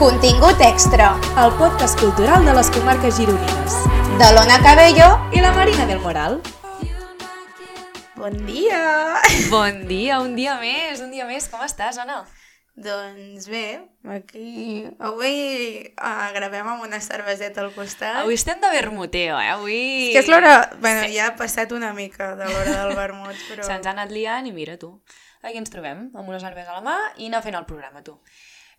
Contingut extra el podcast cultural de les comarques gironines. de l'Ona Cabello I la Marina del Moral. Bon dia! Bon dia, un dia més, un dia més. Com estàs, Anna? doncs bé, aquí... Avui uh, gravem amb una cerveseta al costat. Avui estem de vermuteo, eh? Avui... És que és l'hora... Bueno, ja ha passat una mica de l'hora del vermut, però... Se'ns ha anat liant i mira tu. Aquí ens trobem, amb una cervesa a la mà i anar fent el programa, tu.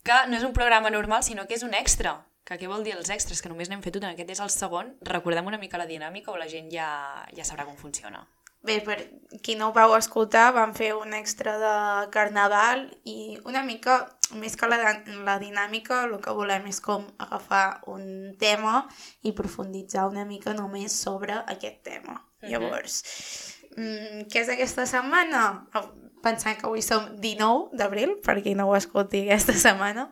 Que no és un programa normal, sinó que és un extra. Que què vol dir els extras? Que només n'hem fet un, aquest és el segon. Recordem una mica la dinàmica o la gent ja, ja sabrà com funciona. Bé, per qui no ho vau escoltar, vam fer un extra de carnaval i una mica, més que la, la dinàmica, el que volem és com agafar un tema i profunditzar una mica només sobre aquest tema. Mhm. Llavors, mm, què és aquesta setmana? Pensant que avui som 19 d'abril, per qui no ho escolti aquesta setmana.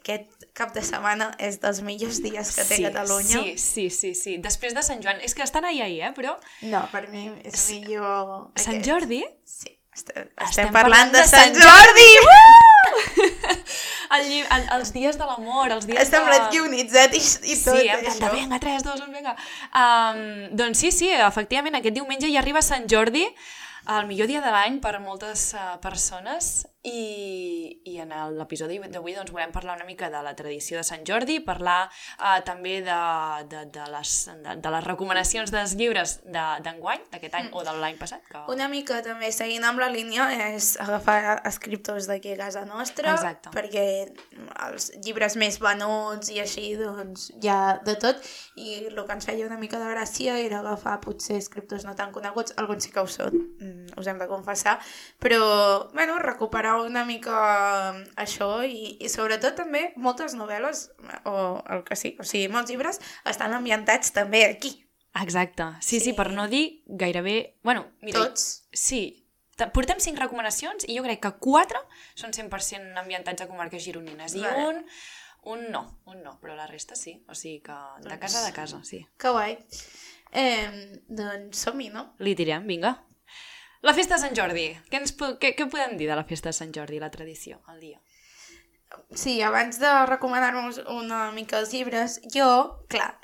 Aquest cap de setmana és dels millors dies que té Catalunya. Sí, sí, sí, sí. Després de Sant Joan. És que estan ahir, ahir, eh? Però No, per mi és millor... Sant aquest. Jordi... Sí, estem, estem parlant de Sant Jordi! El, lli- el, els dies de l'amor, els dies semblat de... guionitzat i, i tot Sí, de això. vinga, 3, 2, 1, vinga. Um, doncs sí, sí, efectivament, aquest diumenge ja arriba Sant Jordi, el millor dia de l'any per a moltes uh, persones i, i en l'episodi d'avui doncs, volem parlar una mica de la tradició de Sant Jordi, parlar uh, també de, de, de, les, de, de les recomanacions dels llibres de- d'enguany, de, d'aquest any o de l'any passat. Que... Una mica també seguint amb la línia és agafar escriptors d'aquí a casa nostra Exacte. perquè els llibres més venuts i així doncs hi ha de tot i el que ens feia una mica de gràcia era agafar potser escriptors no tan coneguts, alguns sí que ho són, mm, us hem de confessar, però bueno, recuperar una mica això i, i sobretot també moltes novel·les o el que sí, o sigui, molts llibres estan ambientats també aquí, Exacte, sí, sí, Sí. per no dir gairebé... Bueno, mira, tots. Sí, Te- portem cinc recomanacions i jo crec que quatre són 100% ambientats a comarques gironines i Vale. un, un no, un no, però la resta sí, o sigui que de casa de casa, sí. Que guai. Eh, doncs som-hi, no? Li tirem, vinga. La festa de Sant Jordi, què, ens, què, què podem dir de la festa de Sant Jordi, la tradició, el dia? Sí, abans de recomanar-nos una mica els llibres, jo, clar,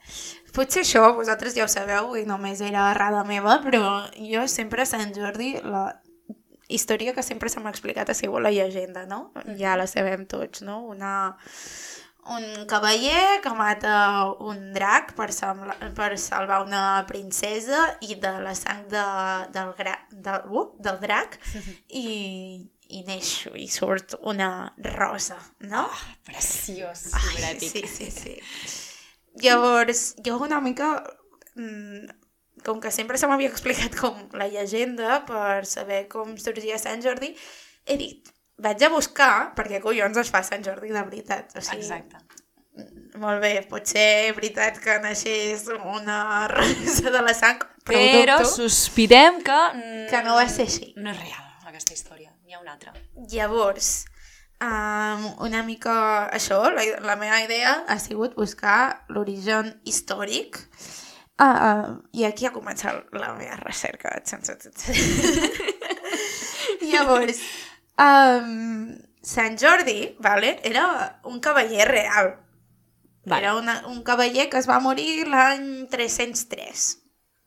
potser això vosaltres ja ho sabeu i només era errada meva, però jo sempre a Sant Jordi, la història que sempre se m'ha explicat ha sigut la llegenda, no? Ja la sabem tots, no? Una, un cavaller que mata un drac per, per salvar una princesa i de la sang de, del, gra, del, uh, del drac i, i neix i surt una rosa, no? Preciós, Ai, sí, sí, sí. Llavors, jo una mica, mm, com que sempre se m'havia explicat com la llegenda per saber com sorgia Sant Jordi, he dit, vaig a buscar perquè collons es fa Sant Jordi de veritat. O sigui, Exacte. Molt bé, pot ser veritat que naixés una rosa de la sang, però, Però dubto sospitem que... que no va ser així. No és real, aquesta història. N'hi ha una altra. Llavors, um, una mica això, la, la meva idea ha sigut buscar l'origen històric uh, uh, i aquí ha començat la meva recerca. Llavors, um, Sant Jordi vale, era un cavaller real. Vale. Era una, un cavaller que es va morir l'any 303.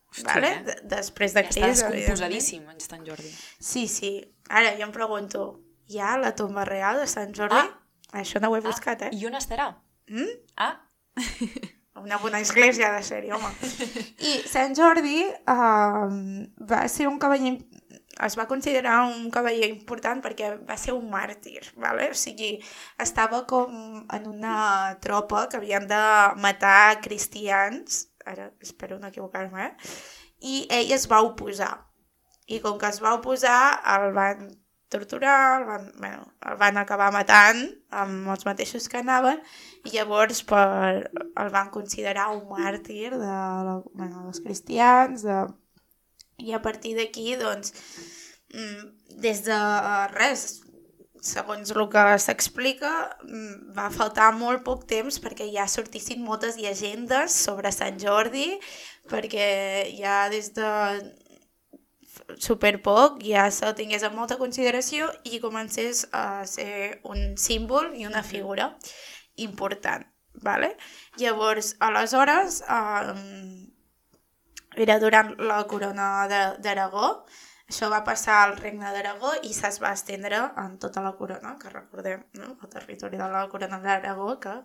Hòstia, vale? eh? De, després de Ja està Crist, evidentment. descomposadíssim, en Sant Jordi. Sí, sí. Ara jo em pregunto, hi ha la tomba real de Sant Jordi? Ah. Això no ho he buscat, eh? I on estarà? Mm? Ah, Una bona església de ser home. I Sant Jordi uh, va ser un cavaller... Es va considerar un cavaller important perquè va ser un màrtir, vale? o sigui, estava com en una tropa que havien de matar cristians, ara espero no equivocar-me, eh? i ell es va oposar. I com que es va oposar, el van torturar, el van, bueno, el van acabar matant amb els mateixos que anaven i llavors per, el van considerar un màrtir de, bueno, dels cristians de... i a partir d'aquí doncs mm, des de res segons el que s'explica mm, va faltar molt poc temps perquè ja sortissin moltes llegendes sobre Sant Jordi perquè ja des de super poc ja se'l tingués en molta consideració i comencés a ser un símbol i una figura. important, vale? Llavors, aleshores, eh, era durant la corona d'Aragó, això va passar al regne d'Aragó i se'ls va estendre en tota la corona, que recordem, no? el territori de la corona d'Aragó, que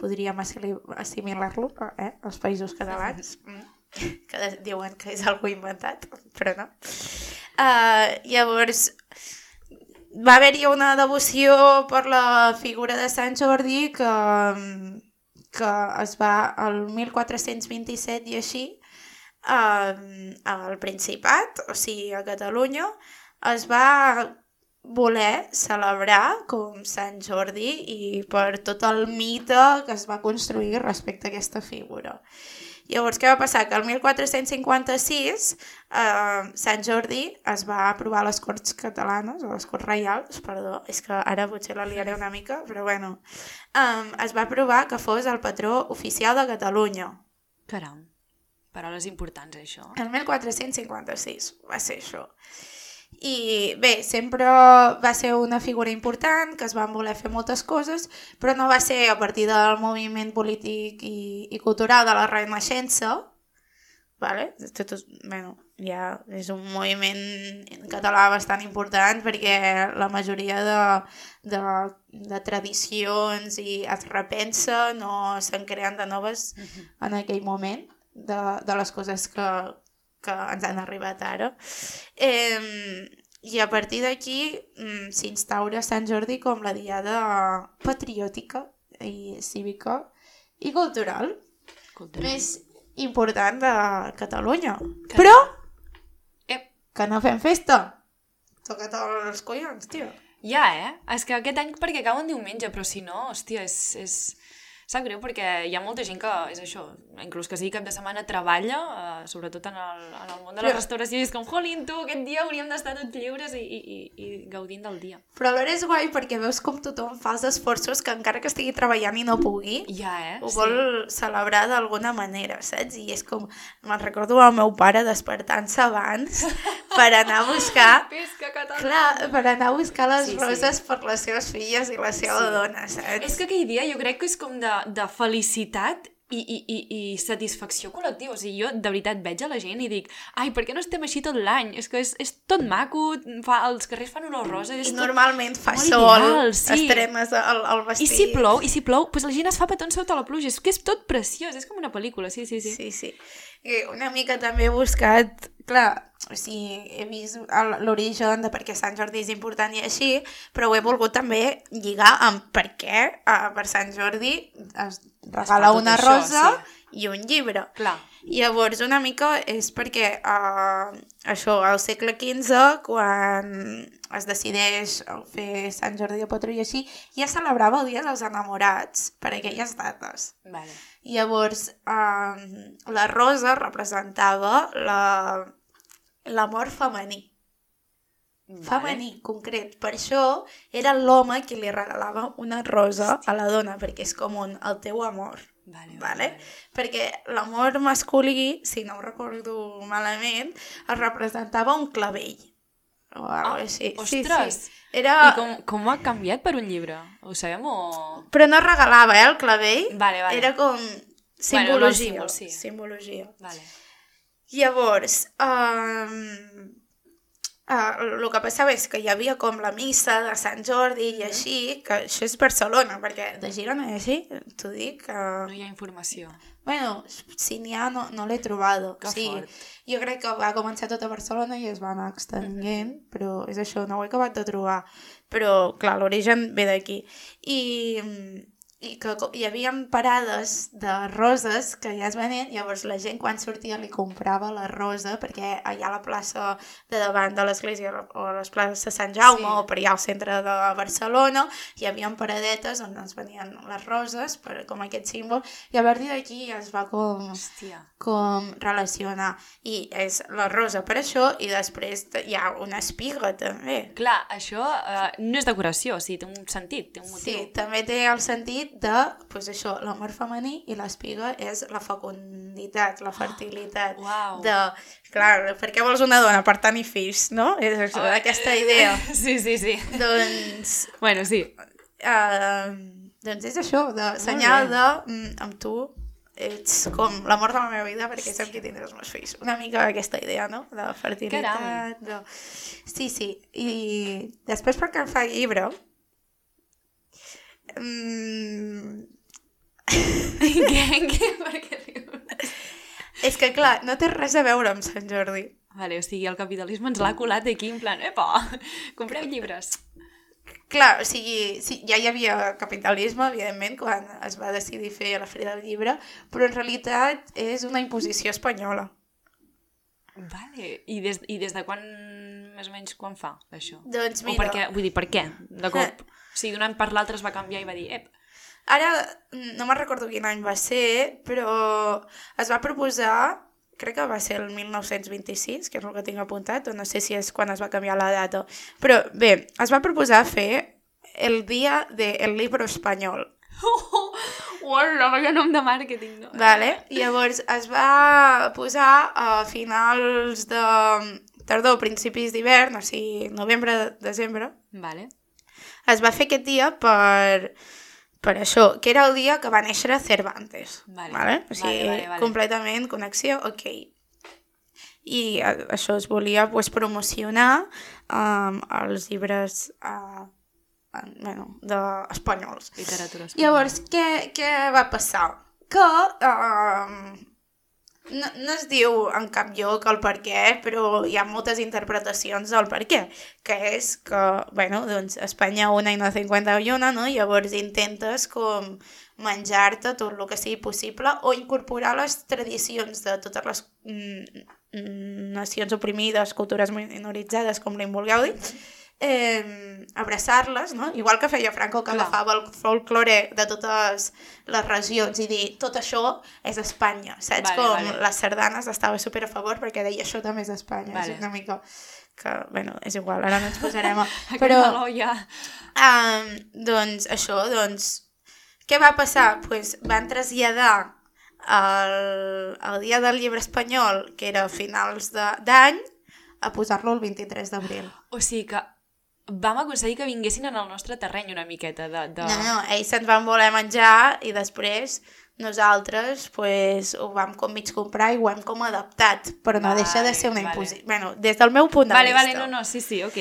podríem assimilar-lo eh? als països catalans, mm, que diuen que és algú inventat, però no. Uh, llavors, va haver-hi una devoció per la figura de Sant Jordi que, que es va al 1427 i així eh, al Principat, o sigui a Catalunya, es va voler celebrar com Sant Jordi i per tot el mite que es va construir respecte a aquesta figura. Llavors, què va passar? Que el 1456 eh, Sant Jordi es va aprovar a les Corts Catalanes, o les Corts Reials, perdó, és que ara potser la liaré una mica, però bueno, eh, es va aprovar que fos el patró oficial de Catalunya. Caram. Paraules importants, això. El 1456 va ser això. I bé, sempre va ser una figura important, que es van voler fer moltes coses, però no va ser a partir del moviment polític i, i cultural de la Renaixença, vale? Tot, és- bueno, ja és un moviment català bastant important perquè la majoria de, de, de tradicions i es repensa, no se'n creen de noves en aquell moment de, de les coses que, que ens han arribat ara. Eh, I a partir d'aquí mm, s'instaura Sant Jordi com la diada patriòtica i cívica i cultural Cultural. més important de Catalunya. Però Ep. que no fem festa. Toca tots els collons, tio. Ja, eh? És que aquest any perquè cau en diumenge, però si no, hòstia, és... és... Sap greu perquè hi ha molta gent que, és això, inclús que sigui cap de setmana treballa, eh, sobretot en el, en el món de la Però- restauració, i és com, jolín, tu, aquest dia hauríem d'estar tots lliures i, i, i, i gaudint del dia. Però alhora és guai perquè veus com tothom fa els esforços que encara que estigui treballant i no pugui, Ja, eh? ho vol celebrar d'alguna manera, saps? I és com, me'n recordo el meu pare despertant-se abans per anar a buscar Pesca català! Clar, per anar a buscar les Sí, sí, sí. roses per les seves filles i la seva Sí. sí. dona, saps? És que aquell dia jo crec que és com de, de felicitat i, i, i, i satisfacció col·lectiva. O sigui, jo de veritat veig a la gent i dic ai, per què no estem així tot l'any? És que és, és tot maco, fa, els carrers fan olor rosa. És I tot... normalment fa sol, ideal, sí. estrenes el, el I vestit. si plou, i si plou, doncs la gent es fa petons sota la pluja. És que és tot preciós, és com una pel·lícula, sí, sí, sí. Sí, sí. I una mica també he buscat, clar, o sigui, he vist l'origen de per què Sant Jordi és important i així, però ho he volgut també lligar amb per què uh, per Sant Jordi es regala una això, rosa sí. i un llibre. Clar. Llavors, una mica és perquè uh, això, al segle XV, quan es decideix fer Sant Jordi de patró i així, ja celebrava el Dia dels Enamorats per aquelles dates. Vale. Llavors, uh, la rosa representava la- l'amor femení. Femení, concret. Per això era l'home qui li regalava una rosa a la dona, perquè és com un el teu amor. Vale, Vale? Perquè l'amor masculí, si no ho recordo malament, es representava un clavell. O alguna Ah, així. ostres! Sí, sí. Era... I com, com ha canviat per un llibre? Ho sabem o...? Però no regalava, eh, el clavell. Vale, vale. Era com Bueno, simbologia. el símbol, sí. Simbologia. Vale. Llavors, um, uh, el que passava és que hi havia com la missa de Sant Jordi i així, que això és Barcelona, perquè de Girona i així, t'ho dic, que... No hi ha informació. Bueno, si n'hi ha, no, no l'he trobat. Que sigui, fort. jo crec que va començar tot a Barcelona i es va anar extenguent, però és això, no ho he acabat de trobar. Però, clar, l'origen ve d'aquí. I, i que hi havia parades de roses que ja es venien, llavors la gent quan sortia li comprava la rosa, perquè allà a la plaça de davant de l'església o a les places de Sant Jaume Sí. o per allà al centre de Barcelona hi havia paradetes on ens venien les roses per, com aquest símbol i a partir d'aquí es va com Hòstia. com relacionar i és la rosa per això i després hi ha una espiga també Clar, això uh, no és decoració, o sigui, té un sentit, té un Sí, motiu. també té el sentit de, pues això, l'amor femení i l'espiga és la fecunditat, la fertilitat. Uau. De, clar, per què vols una dona? Per tenir fills, no? És això, aquesta idea. Sí, sí, sí. doncs, Bueno, sí. uh, doncs és això, de senyal de mm, amb tu ets com l'amor de la meva vida perquè és amb qui tindré els meus fills. Una mica aquesta idea, no? De fertilitat. De... Sí, sí. I després perquè em fa llibre... Mm... què? què? Per què rius? És que, clar, no té res a veure amb Sant Jordi. Vale, o sigui, el capitalisme ens l'ha colat aquí en plan, epa, compreu llibres. Clar, o sigui, sí, ja hi havia capitalisme, evidentment, quan es va decidir fer la Fira del Llibre, però en realitat és una imposició espanyola. Vale, i des, i des de quan, més o menys, quan fa, això? Doncs O mira... per què? Vull dir, per què? De cop. O sigui, d'un any per l'altre es va canviar i va dir, ep, Ara, no me'n recordo quin any va ser, però es va proposar, crec que va ser el 1926, que és el que tinc apuntat, o no sé si és quan es va canviar la data. Però bé, es va proposar fer el dia del libro espanyol. Uala, vaya nom de màrqueting, no? Vale? Llavors es va posar a finals de tardor, principis d'hivern, o sigui, novembre, desembre. Vale. Es va fer aquest dia per, per això, que era el dia que va néixer Cervantes. Vale. Vale? O sigui, Vale, vale, vale. completament connexió, ok. I a, això es volia pues, promocionar um, els llibres uh, bueno, de, espanyols. Literatura espanyola. Llavors, què, què va passar? Que uh, no, no es diu en cap lloc el per què, però hi ha moltes interpretacions del per què, que és que, bueno, doncs Espanya una i no 51, no? Llavors intentes com menjar-te tot el que sigui possible o incorporar les tradicions de totes les mm, mm, nacions oprimides, cultures minoritzades, com li vulgueu dir, eh, abraçar-les, no? igual que feia Franco, que Clar. agafava el folklore de totes les regions i dir tot això és Espanya, saps? Vale, Com vale. les sardanes estava super a favor perquè deia això també és Espanya, Vale. és una mica que, bueno, és igual, ara no ens posarem a... Però, ja... um, doncs, això, doncs, què va passar? Pues van traslladar el, el dia del llibre espanyol, que era a finals de- d'any, a posar-lo el 23 d'abril. O sigui que vam aconseguir que vinguessin en el nostre terreny una miqueta de... de... No, no, ells se'n van voler menjar i després nosaltres pues, ho vam com mig comprar i ho hem com adaptat, però no Vale, deixa de ser una vale. imposició. Bueno, des del meu punt de Vale, vista. vale, no, no, sí, sí, ok.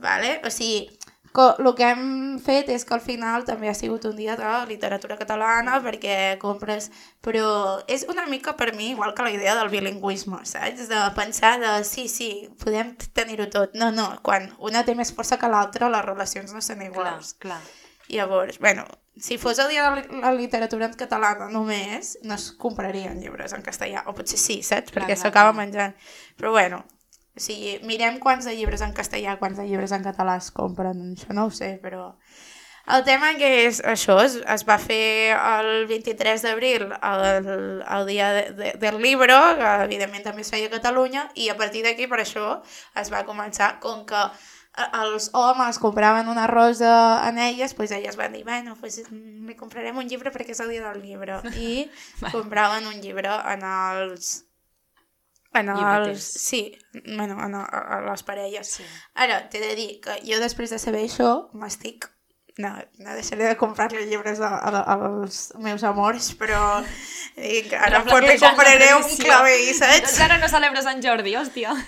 Vale? O sigui, el que hem fet és que al final també ha sigut un dia de literatura catalana perquè compres... Però és una mica per mi igual que la idea del bilingüisme, saps? De pensar de sí, sí, podem tenir-ho tot. No, no, quan una té més força que l'altra, les relacions no són Clar, iguals. clar. Llavors, bueno, si fos el dia de la literatura en catalana només, no es comprarien llibres en castellà, o potser sí, saps? Clar, Perquè clar, s'acaba clar. menjant. Però bueno, o sigui, mirem quants de llibres en castellà, quants de llibres en català es compren, això no ho sé, però... El tema que és això, es, es va fer el 23 d'abril, el, el dia de, de, del llibre, que evidentment també es feia a Catalunya, i a partir d'aquí per això es va començar, com que eh, els homes compraven una rosa en elles, pues elles van dir, bueno, pues me comprarem un llibre perquè és el dia del llibre. I compraven un llibre en els... En els... Sí, bueno, en, a, a les parelles. Sí. Ara, t'he de dir que jo després de saber això m'estic... No, no deixaré de comprar-li llibres a, a, als meus amors, però dic, ara pues li compraré un clavell, saps? Doncs ara no celebres Sant Jordi, hòstia.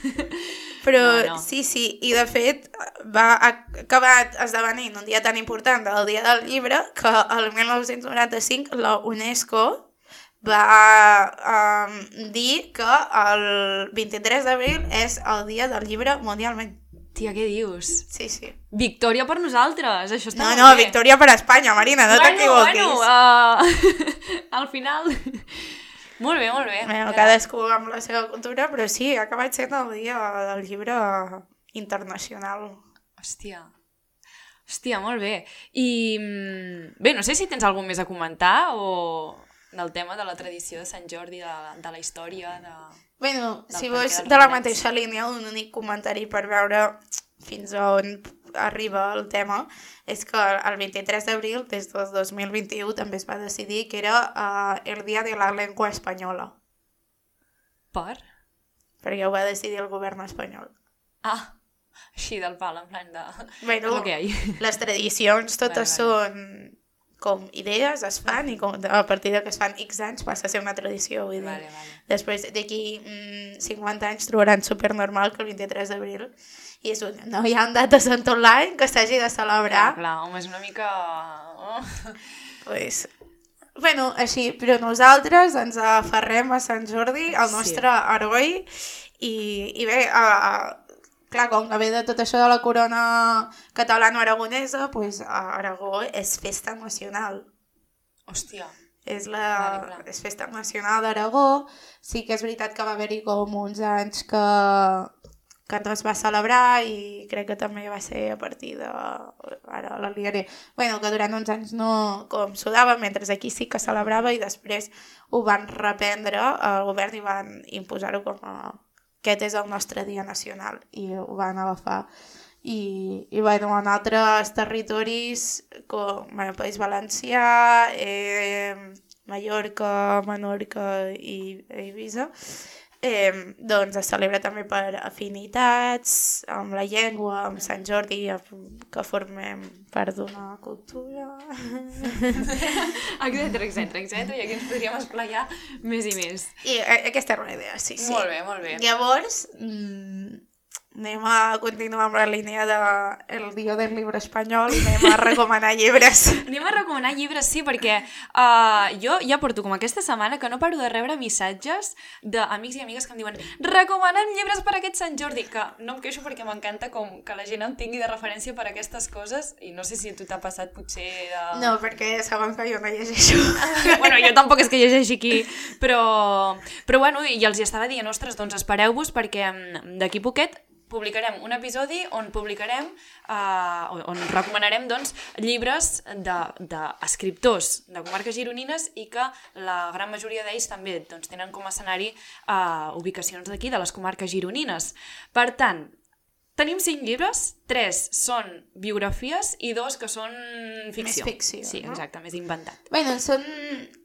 Però No, no. sí, sí, i de fet va acabar esdevenint un dia tan important del Dia del Llibre que el 1995 la UNESCO va um, dir que el 23 d'abril és el dia del llibre mundialment. Tia, què dius? Sí, sí. Victòria per nosaltres, això està No, no, bé. victòria per Espanya, Marina, no t'equivoquis. Bueno, uh, al final... molt bé, molt bé. Bueno, cadascú amb la seva cultura, però sí, ha acabat sent el dia del llibre internacional. Hòstia. Hòstia, molt bé. I mm, bé, no sé si tens alguna més a comentar o del tema de la tradició de Sant Jordi, de, de la història, de... Bueno, si vols de la mateixa línia, un únic comentari per veure fins on arriba el tema, és que el 23 d'abril, des del 2021, també es va decidir que era uh, el dia de la llengua espanyola, Per? perquè ho va decidir el govern espanyol. Ah, així del pal, en plan de... Bueno, ha. les tradicions totes Vale, són com idees es fan i com, a partir de que es fan X anys passa a ser una tradició. Vull dir. Vale, vale. Després d'aquí mm, 50 anys trobaran supernormal que el 23 d'abril i és un, no hi ha dates en tot l'any que s'hagi de celebrar. Clar, clar, home, és una mica... Oh. Pues, bueno, així, però nosaltres ens aferrem a Sant Jordi, el Sí. nostre heroi, i, i bé, a, a, clar, com que ve de tot això de la corona catalano-aragonesa, pues, a Aragó és festa nacional. Hòstia. És, la, clar. és festa nacional d'Aragó. Sí que és veritat que va haver-hi com uns anys que, que no es va celebrar i crec que també va ser a partir de... Ara la liaré. bueno, que durant uns anys no com sudava, mentre aquí sí que celebrava i després ho van reprendre al govern i van imposar-ho com a... Aquest és el nostre dia nacional i ho van agafar. I, i bueno, en altres territoris com bueno, País Valencià, eh, Mallorca, Menorca i Eivissa, eh, doncs es celebra també per afinitats, amb la llengua, amb Sant Jordi, que formem part d'una cultura. Etcètera, etcètera, etcètera, i aquí ens podríem esplaiar més i més. I eh, aquesta era la idea, sí, sí. Molt bé, molt bé. Llavors, mm, anem a continuar amb la línia de el dia del llibre espanyol i anem a recomanar llibres. Anem a recomanar llibres, sí, perquè uh, jo ja porto com aquesta setmana que no paro de rebre missatges d'amics i amigues que em diuen recomanem llibres per aquest Sant Jordi, que no em queixo perquè m'encanta com que la gent em tingui de referència per aquestes coses i no sé si a tu t'ha passat potser de... No, perquè saben que jo no llegeixo. bueno, jo tampoc és que llegeixi aquí, però, però bueno, i els hi estava dient, ostres, doncs espereu-vos perquè mm, d'aquí poquet publicarem un episodi on publicarem, eh, on recomanarem doncs, llibres d'escriptors de, de, de comarques gironines i que la gran majoria d'ells també doncs, tenen com a escenari eh, ubicacions d'aquí, de les comarques gironines. Per tant, tenim cinc llibres, tres són biografies i dos que són ficció. ficció, Sí, no? exacte, més inventat. bueno, són...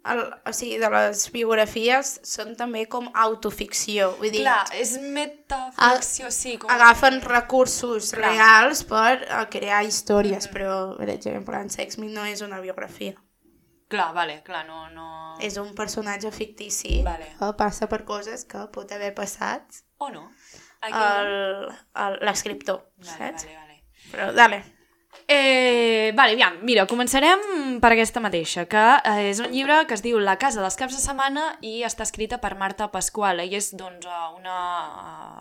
El, o sigui, de les biografies són també com autoficció. Vull dir, Clar, és metaficció, sí. Com... agafen recursos Clar. reals per eh, crear històries, però, per exemple, en Sex Me no és una biografia. Clar, vale, clar, no... no... És un personatge fictici Vale. que passa per coses que pot haver passat O no? L'escriptor, Vale, saps? vale, vale. Però, dale. Eh, vale, aviam, mira, començarem per aquesta mateixa, que eh, és un llibre que es diu La casa dels caps de setmana i està escrita per Marta Pasqual. Ella és doncs, eh, una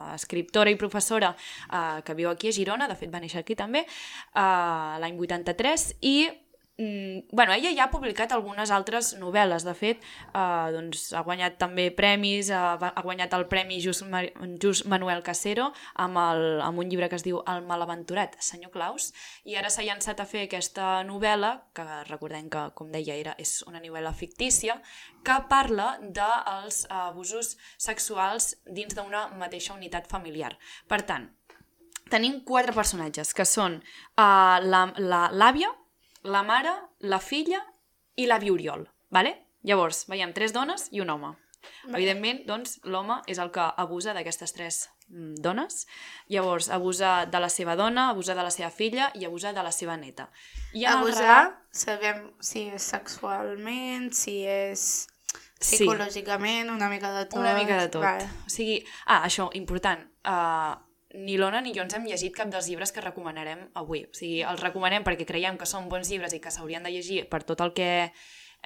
eh, escriptora i professora eh, que viu aquí a Girona, de fet va néixer aquí també, eh, l'any 83, i mm, bueno, ella ja ha publicat algunes altres novel·les, de fet, eh, doncs, ha guanyat també premis, eh, ha guanyat el Premi Just, Ma Just Manuel Casero amb, el, amb un llibre que es diu El malaventurat, senyor Claus, i ara s'ha llançat a fer aquesta novel·la, que recordem que, com deia, era, és una novel·la fictícia, que parla dels abusos sexuals dins d'una mateixa unitat familiar. Per tant, tenim quatre personatges, que són uh, l'àvia, la, l'àvia, la mare, la filla i l'avi Oriol, vale? Llavors, veiem tres dones i un home. Evidentment, doncs, l'home és el que abusa d'aquestes tres mm, dones. Llavors, abusa de la seva dona, abusa de la seva filla i abusa de la seva neta. I Abusar, relat- sabem si és sexualment, si és Sí. psicològicament, una mica de tot. Una mica de tot. Vale. O sigui, ah, això, important. Uh, ni l'Ona ni jo ens hem llegit cap dels llibres que recomanarem avui. O sigui, els recomanem perquè creiem que són bons llibres i que s'haurien de llegir per tot el que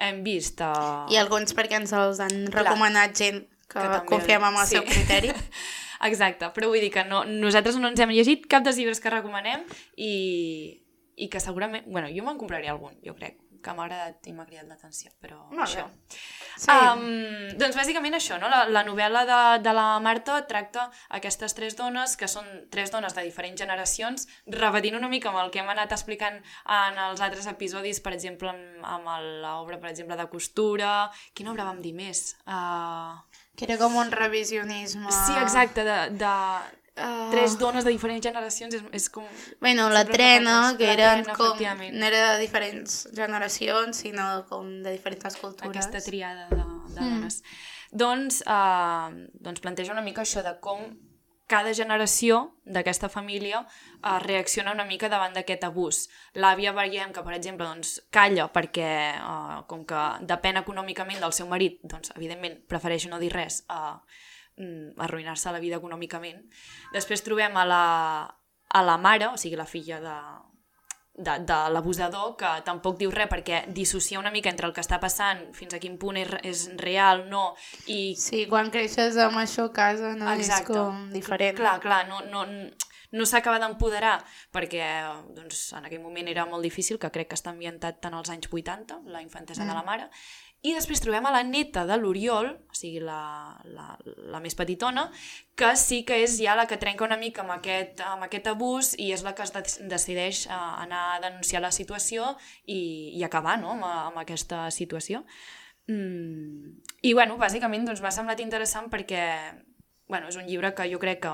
hem vist. Uh... I alguns perquè ens els han Clar. recomanat gent que, Que també- confiem en el sí. seu criteri. Exacte, però vull dir que no, nosaltres no ens hem llegit cap dels llibres que recomanem i, i que segurament... bueno, jo me'n compraré algun, jo crec, que m'ha agradat i m'ha cridat l'atenció, però Molt això. bé. Sí. Um, doncs bàsicament això, no? la, la novel·la de, de la Marta tracta aquestes tres dones, que són tres dones de diferents generacions, repetint una mica amb el que hem anat explicant en els altres episodis, per exemple, amb, amb l'obra, per exemple, de costura... Quina obra vam dir més? Uh... Que era com un revisionisme. Sí, exacte, de, de Ah. tres dones de diferents generacions, és, és com... Bueno, la trena, que La eren trena, com... efectivament. No era de diferents generacions, sinó com de diferents cultures. aquesta triada de, de dones. Doncs, eh, doncs planteja una mica això de com cada generació d'aquesta família eh, reacciona una mica davant d'aquest abús. L'àvia veiem que, per exemple, doncs, calla perquè, eh, com que depèn econòmicament del seu marit, doncs, evidentment, prefereix no dir res a eh, arruïnar-se la vida econòmicament. Després trobem a la, a la mare, o sigui, la filla de, de, de l'abusador que tampoc diu res perquè dissocia una mica entre el que està passant fins a quin punt és, és real, no i... Sí, quan creixes amb això a casa no Exacte. és com diferent. Clar, clar, no, no, no s'acaba d'empoderar perquè doncs, en aquell moment era molt difícil, que crec que està ambientat tant als anys 80, la infantesa mm. de la mare, i després trobem a la neta de l'Oriol, o sigui, la, la, la més petitona, que sí que és ja la que trenca una mica amb aquest, amb aquest abús i és la que es de decideix a anar a denunciar la situació i, i acabar no? amb, amb aquesta situació. Mm. I, bueno, bàsicament doncs, m'ha semblat interessant perquè bueno, és un llibre que jo crec que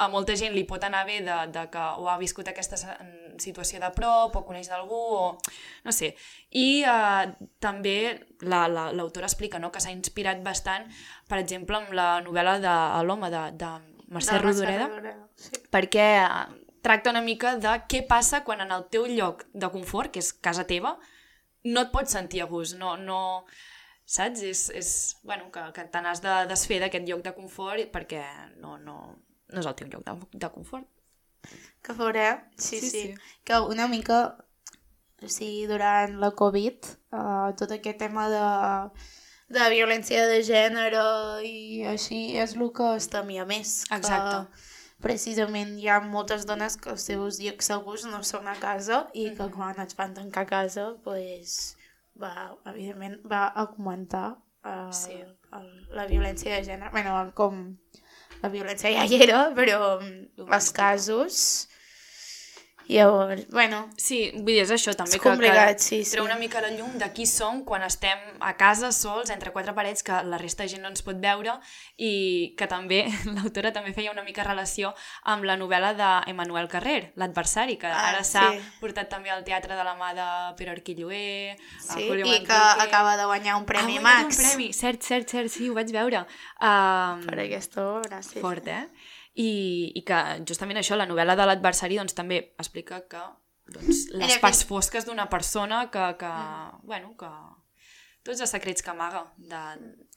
a molta gent li pot anar bé de, de que o ha viscut aquesta situació de prop o coneix d'algú o no sé. I eh, també l'autora la, la, explica no, que s'ha inspirat bastant, per exemple, amb la novel·la de l'home de, de Mercè de Rodoreda, Rodoreda sí. perquè eh, tracta una mica de què passa quan en el teu lloc de confort, que és casa teva, no et pots sentir a gust, no, no, saps? És, és bueno, que, que te n'has de desfer d'aquest lloc de confort perquè no, no, no és el teu lloc de, de confort. Que veureu, sí, sí, sí, sí. Que una mica, o sigui, durant la Covid, uh, tot aquest tema de, de violència de gènere i així és el que es temia més. Exacte. Que precisament hi ha moltes dones que els seus llocs segurs no són a casa i que quan es van tancar a casa, pues, va, evidentment, va augmentar uh, sí. el, la violència de gènere. bueno, com la violència ja hi era, però els casos Llavors, bueno... Sí, vull dir, és això també, és complicat, que, sí, sí. treu una mica la llum de qui som quan estem a casa sols, entre quatre parets, que la resta de gent no ens pot veure, i que també, l'autora també feia una mica relació amb la novel·la d'Emmanuel Carrer, L'adversari, que ah, ara s'ha sí. portat també al teatre de la mà de Pere Arquilloé, sí, i Manrique. que acaba de guanyar un premi ha Max. un premi, cert, cert, cert, sí, ho vaig veure. Um, per aquesta obra, sí. Fort, eh? I, i que justament això, la novel·la de l'adversari doncs, també explica que doncs, les parts fosques d'una persona que, que, mm. bueno, que tots els secrets que amaga de,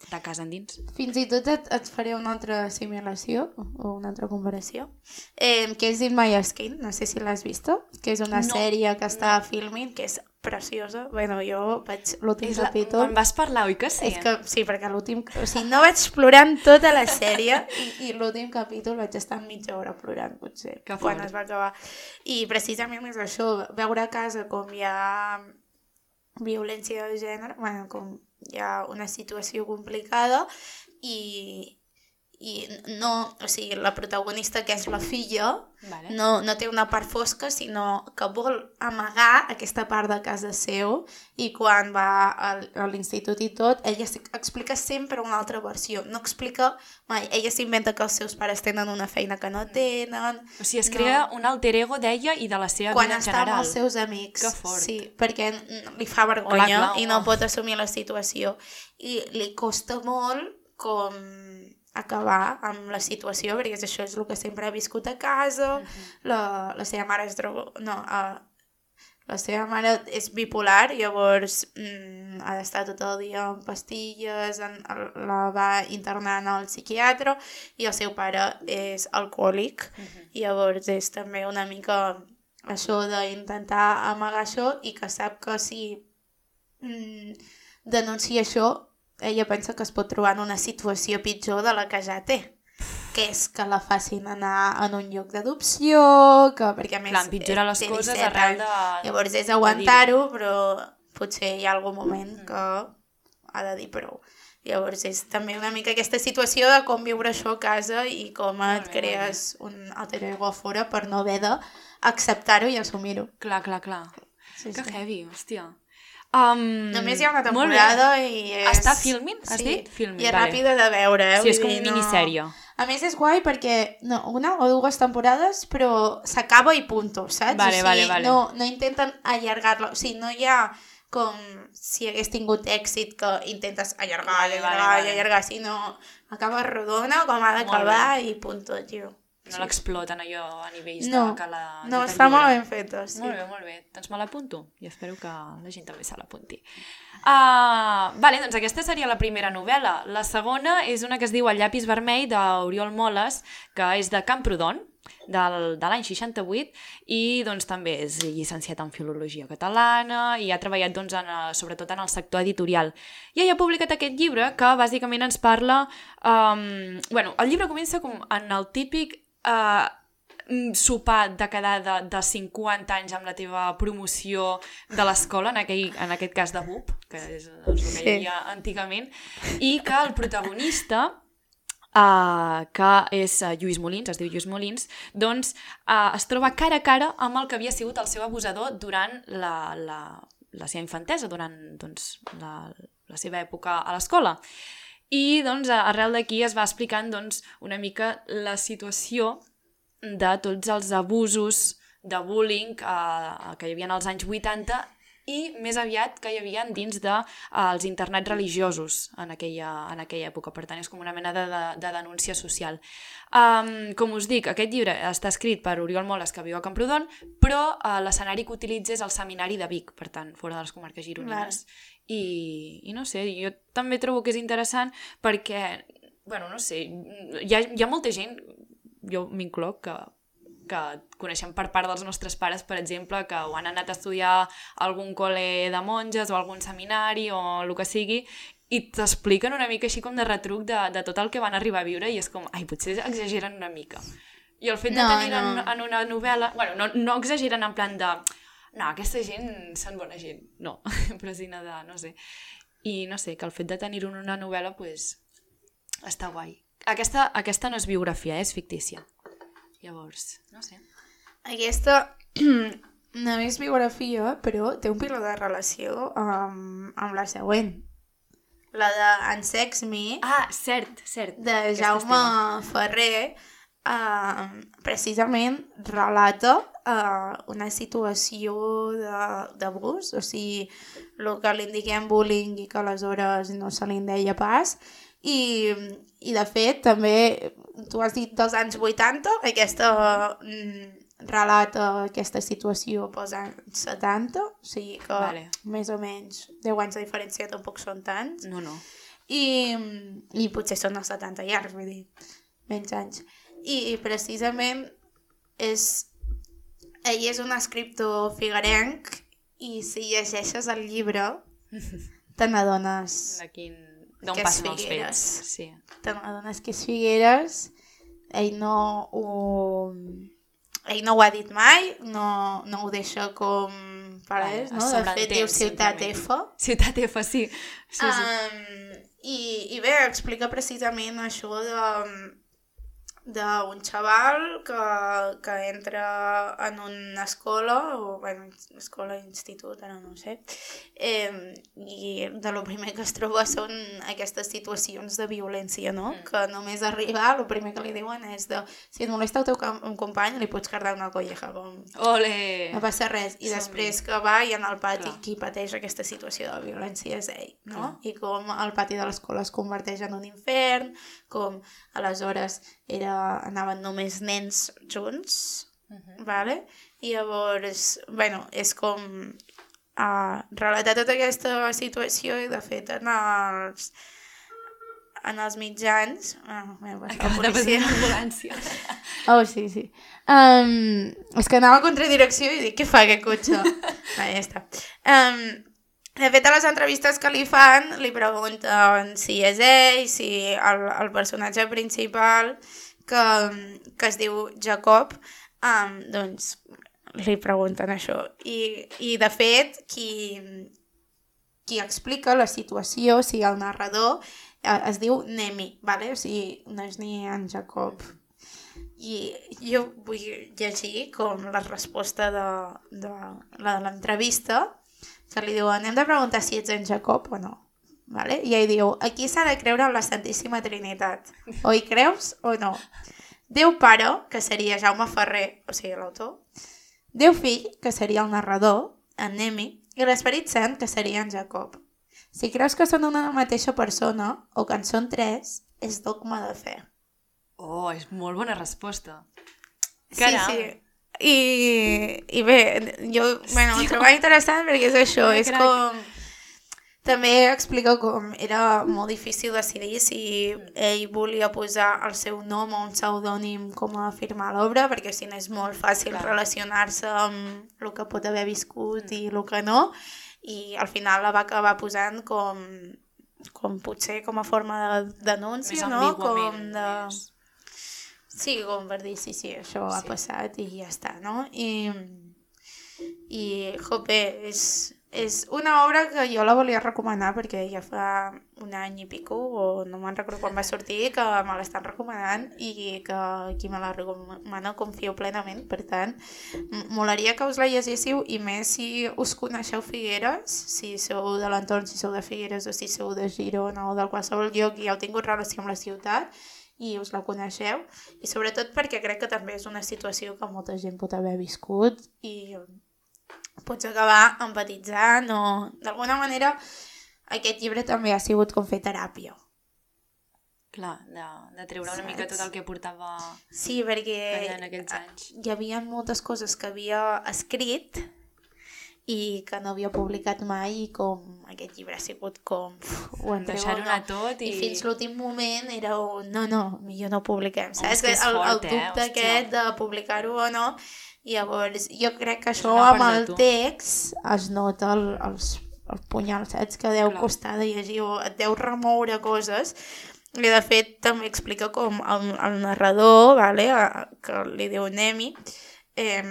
de casa endins. Fins i tot et, et faré una altra assimilació o una altra comparació, eh, que és In My Skin, no sé si l'has vist, que és una no, sèrie que està no. filming, que és preciosa. Bueno, jo vaig l'últim capítol... Me'n vas parlar, oi que sí? És que, sí, perquè l'últim... O sigui, no vaig plorar en tota la sèrie i, i l'últim capítol vaig estar mitja hora plorant, potser, que quan es va acabar. I precisament és això, veure a casa com hi ha violència de gènere, bueno, com hi ha una situació complicada i, i no, o sigui, la protagonista, que és la filla, vale. no, no té una part fosca, sinó que vol amagar aquesta part de casa seu i quan va a l'institut i tot, ella explica sempre una altra versió, no explica mai, ella s'inventa que els seus pares tenen una feina que no tenen... O sigui, es crea no. un alter ego d'ella i de la seva quan vida en general. Quan està amb els seus amics. Sí, perquè li fa vergonya clar, clar, i no pot assumir la situació. I li costa molt com acabar amb la situació, perquè això és el que sempre ha viscut a casa, uh -huh. la, la seva mare és drogo... No, uh, la seva mare és bipolar, llavors mm, ha d'estar tot el dia amb pastilles, en, la va internant al psiquiatre, i el seu pare és alcohòlic, uh -huh. llavors és també una mica això d'intentar amagar això i que sap que si mm, denuncia això ella pensa que es pot trobar en una situació pitjor de la que ja té que és que la facin anar en un lloc d'adopció, que perquè a més... Clar, empitjora les coses arrel de... Llavors és aguantar-ho, però potser hi ha algun moment mm. que ha de dir prou. Llavors és també una mica aquesta situació de com viure això a casa i com et bé, crees un alter ego a fora per no haver d'acceptar-ho i assumir-ho. Clar, clar, clar. Sí, que sí. heavy, hòstia. Um, Només hi ha una temporada i és... Està filming? Has sí. dit? Filming, I és vale. ràpida de veure, eh? Sí, és com una minissèrie. No... A més és guai perquè no, una o dues temporades però s'acaba i punto, saps? Vale, o sigui, vale, vale. No, no intenten allargar-la, o sigui, no hi ha com si hagués tingut èxit que intentes allargar, Vale, allargar, vale, vale. allargar, si no acaba rodona com ha d'acabar i punto, tio. No l'exploten allò a nivells No, de cala... no, està molt ben feta, sí. Molt bé, molt bé. Doncs me l'apunto i espero que la gent també se l'apunti. Uh, vale, doncs aquesta seria la primera novel·la. La segona és una que es diu El llapis vermell d'Oriol Moles, que és de Camprodon, del, de l'any 68 i doncs també és llicenciat en Filologia Catalana i ha treballat doncs, en, eh, sobretot en el sector editorial. I ell ha publicat aquest llibre que bàsicament ens parla... Um, bueno, el llibre comença com en el típic uh, sopar de quedar de, de 50 anys amb la teva promoció de l'escola, en, aquell, en aquest cas de BUP, que és el que Sí. hi havia antigament, i que el protagonista uh, que és uh, Lluís Molins, es diu Lluís Molins, doncs uh, es troba cara a cara amb el que havia sigut el seu abusador durant la, la, la seva infantesa, durant doncs, la, la seva època a l'escola. I doncs, arrel d'aquí es va explicant doncs, una mica la situació de tots els abusos de bullying eh, que hi havia als anys 80 i més aviat que hi havia dins dels de, eh, internats religiosos en aquella, en aquella època. Per tant, és com una mena de, de, de denúncia social. Um, com us dic, aquest llibre està escrit per Oriol Moles, que viu a Camprodon, però uh, l'escenari que utilitza és el seminari de Vic, per tant, fora de les comarques gironines. I, I no sé, jo també trobo que és interessant perquè, bueno, no sé, hi ha, hi ha molta gent, jo m'incloc, que que coneixem per part dels nostres pares, per exemple, que ho han anat a estudiar a algun col·le de monges o algun seminari o el que sigui, i t'expliquen una mica així com de retruc de, de tot el que van arribar a viure i és com, ai, potser exageren una mica. I el fet de No, tenir en, no. en una novel·la... Bueno, no, no exageren en plan de... No, aquesta gent són bona gent. No, però sinó de... no sé. I no sé, que el fet de tenir en una novel·la, pues, està guai. Aquesta, aquesta no és biografia, eh? és fictícia. Llavors, no sé. Aquesta no és biografia, però té un piló de relació amb, amb la següent. La de En Sex Me, Ah, cert, cert. de Jaume. Ferrer, uh, precisament relata uh, una situació de- d'abús, o sigui, el que li diguem bullying i que aleshores no se li deia pas, i, i de fet també, tu has dit dels anys 80, aquesta mm, relata aquesta situació pels anys 70, o sigui que Vale. més o menys 10 anys de diferència tampoc són tants, No, no. i, i potser són els 70 llargs, vull dir, menys anys. I, precisament és... Ell és un escriptor figuerenc i si llegeixes el llibre te n'adones De quin... D'on passen els fets. Sí. te n'adones que és Figueres ell no ho ell no ho ha dit mai no, no ho deixa com Vale, no? de fet diu Ciutat. F Ciutat F, sí. sí, sí. Um, i, I bé, explica precisament això de d'un xaval que, que entra en una escola, o bueno, escola, institut, ara no ho sé, eh, i de lo primer que es troba són aquestes situacions de violència, no? Mm. Que només arribar, el primer que li diuen és de si et molesta el teu un company li pots cardar una colleja, com Ole! no passa res. I Som-hi. després que va i en el pati Clar. qui pateix aquesta situació de violència és ell, no? Clar. I com el pati de l'escola es converteix en un infern, com aleshores era, anaven només nens junts, Mhm. vale? I llavors, bueno, és com uh, relatar tota aquesta situació i de fet en els en els mitjans... Passat la Acaba de passar una ambulància. Oh, sí, sí. Um, és que anava a contradirecció i dic, què fa aquest cotxe? Va, ja està. Um, de fet, a les entrevistes que li fan, li pregunten si és ell, si el, el personatge principal, que, que es diu Jacob, um, doncs li pregunten això. I, i de fet, qui, qui explica la situació, o sigui, el narrador, eh, es diu Nemi, vale? o sigui, no és ni en Jacob. I jo vull llegir com la resposta de, de, de l'entrevista, que li diuen, hem de preguntar si ets en Jacob o no. Vale? I ell diu, aquí s'ha de creure en la Santíssima Trinitat. O hi creus o no. Déu Pare, que seria Jaume Ferrer, o sigui, l'autor, Déu Fill, que seria el narrador, en Nemi, i l'Esperit Sant, que seria en Jacob. Si creus que són una mateixa persona, o que en són tres, és dogma de fe. Oh, és molt bona resposta. Caram. Sí, sí. I, i bé, jo bueno, ho trobo interessant perquè és això, és com... També explica com era molt difícil decidir si ell volia posar el seu nom o un pseudònim com a firmar l'obra, perquè si no és molt fàcil relacionar-se amb el que pot haver viscut i el que no, i al final la va acabar posant com, com potser com a forma de denúncia, no? Com de... Més Sí, com per dir, sí, sí, això sí. ha passat i ja està, no? I, i jope, és, és una obra que jo la volia recomanar perquè ja fa un any i pico, o no me'n recordo quan va sortir, que me l'estan recomanant i que qui me la recomana confio plenament. Per tant, molaria que us la llegéssiu i més si us coneixeu Figueres, si sou de l'entorn, si sou de Figueres o si sou de Girona o del qualsevol lloc i heu tingut relació amb la ciutat, i us la coneixeu i sobretot perquè crec que també és una situació que molta gent pot haver viscut i pots acabar empatitzant o d'alguna manera aquest llibre també ha sigut com fer teràpia. Clar, de, de treure una Saps? mica tot el que portava sí, perquè en aquells anys. Hi havia moltes coses que havia escrit i que no havia publicat mai i com aquest llibre ha sigut com ho deixar-ho anar tot i, i fins l'últim moment era un no, no, millor no publiquem saps? que el, el dubte eh? aquest de publicar-ho o no i llavors jo crec que això amb el text es nota el, els, el punyal, saps? Que deu Clar. costar de llegir o et deu remoure coses i de fet també explica com el, el narrador, vale, que li diu Nemi, eh,